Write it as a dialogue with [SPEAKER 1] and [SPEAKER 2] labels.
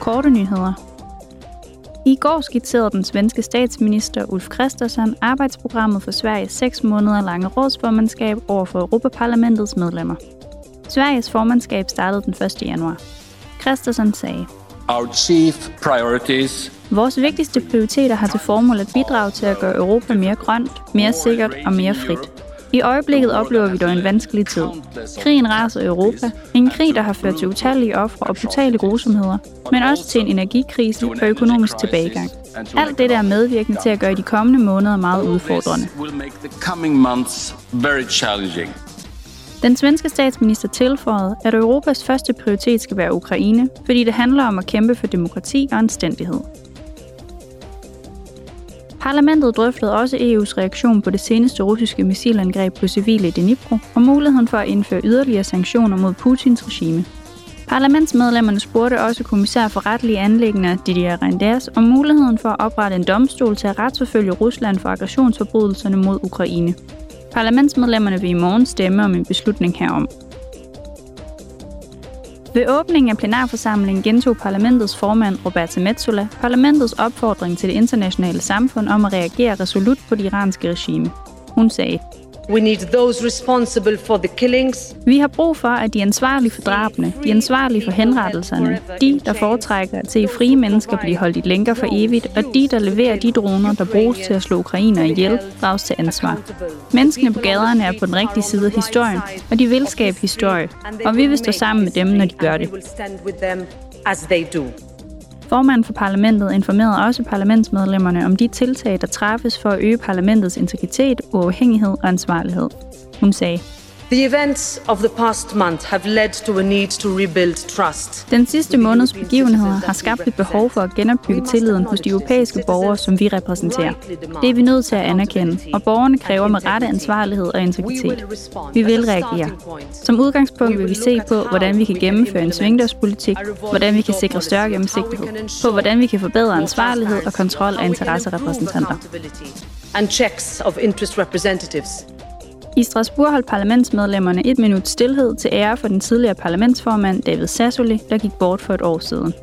[SPEAKER 1] korte nyheder. I går skitserede den svenske statsminister Ulf Kristersson arbejdsprogrammet for Sveriges 6 måneder lange rådsformandskab over for Europaparlamentets medlemmer. Sveriges formandskab startede den 1. januar. Kristersson sagde,
[SPEAKER 2] Our chief priorities
[SPEAKER 1] Vores vigtigste prioriteter har til formål at bidrage til at gøre Europa mere grønt, mere sikkert og mere frit. I øjeblikket oplever vi dog en vanskelig tid. Krigen raser i Europa. En krig, der har ført til utallige ofre og brutale grusomheder, men også til en energikrise og økonomisk tilbagegang. Alt det der er medvirkende til at gøre de kommende måneder meget udfordrende. Den svenske statsminister tilføjede, at Europas første prioritet skal være Ukraine, fordi det handler om at kæmpe for demokrati og anstændighed. Parlamentet drøftede også EU's reaktion på det seneste russiske missilangreb på civile i Dnipro og muligheden for at indføre yderligere sanktioner mod Putins regime. Parlamentsmedlemmerne spurgte også kommissær for retlige anlægner Didier Reinders om muligheden for at oprette en domstol til at retsforfølge Rusland for aggressionsforbrydelserne mod Ukraine. Parlamentsmedlemmerne vil i morgen stemme om en beslutning herom. Ved åbningen af plenarforsamlingen gentog parlamentets formand Roberta Metsola parlamentets opfordring til det internationale samfund om at reagere resolut på det iranske regime. Hun sagde,
[SPEAKER 3] We need those responsible for the killings
[SPEAKER 1] vi har brug for, at de ansvarlige for drabene, de ansvarlige for henrettelserne, de, der foretrækker at se frie mennesker blive holdt i lænker for evigt, og de, der leverer de droner, der bruges til at slå ukrainer ihjel, drages til ansvar. Menneskene på gaderne er på den rigtige side af historien, og de vil skabe historie, og vi vil stå sammen med dem, når de gør det.
[SPEAKER 3] As they do.
[SPEAKER 1] Formanden for parlamentet informerede også parlamentsmedlemmerne om de tiltag, der træffes for at øge parlamentets integritet, uafhængighed og ansvarlighed. Hun sagde,
[SPEAKER 3] The events of the past month have led to a need to rebuild trust.
[SPEAKER 1] Den sidste måneds begivenheder har skabt et behov for at genopbygge tilliden hos de europæiske borgere, som vi repræsenterer. Det er vi nødt til at anerkende, og borgerne kræver med rette ansvarlighed og integritet. Vi vil reagere. Som udgangspunkt vil vi se på, hvordan vi kan gennemføre en svingdørspolitik, hvordan vi kan sikre større gennemsigtighed, på hvordan vi kan forbedre ansvarlighed og kontrol af interesserepræsentanter.
[SPEAKER 3] And checks of interest representatives.
[SPEAKER 1] I Strasbourg holdt parlamentsmedlemmerne et minut stillhed til ære for den tidligere parlamentsformand David Sassoli, der gik bort for et år siden.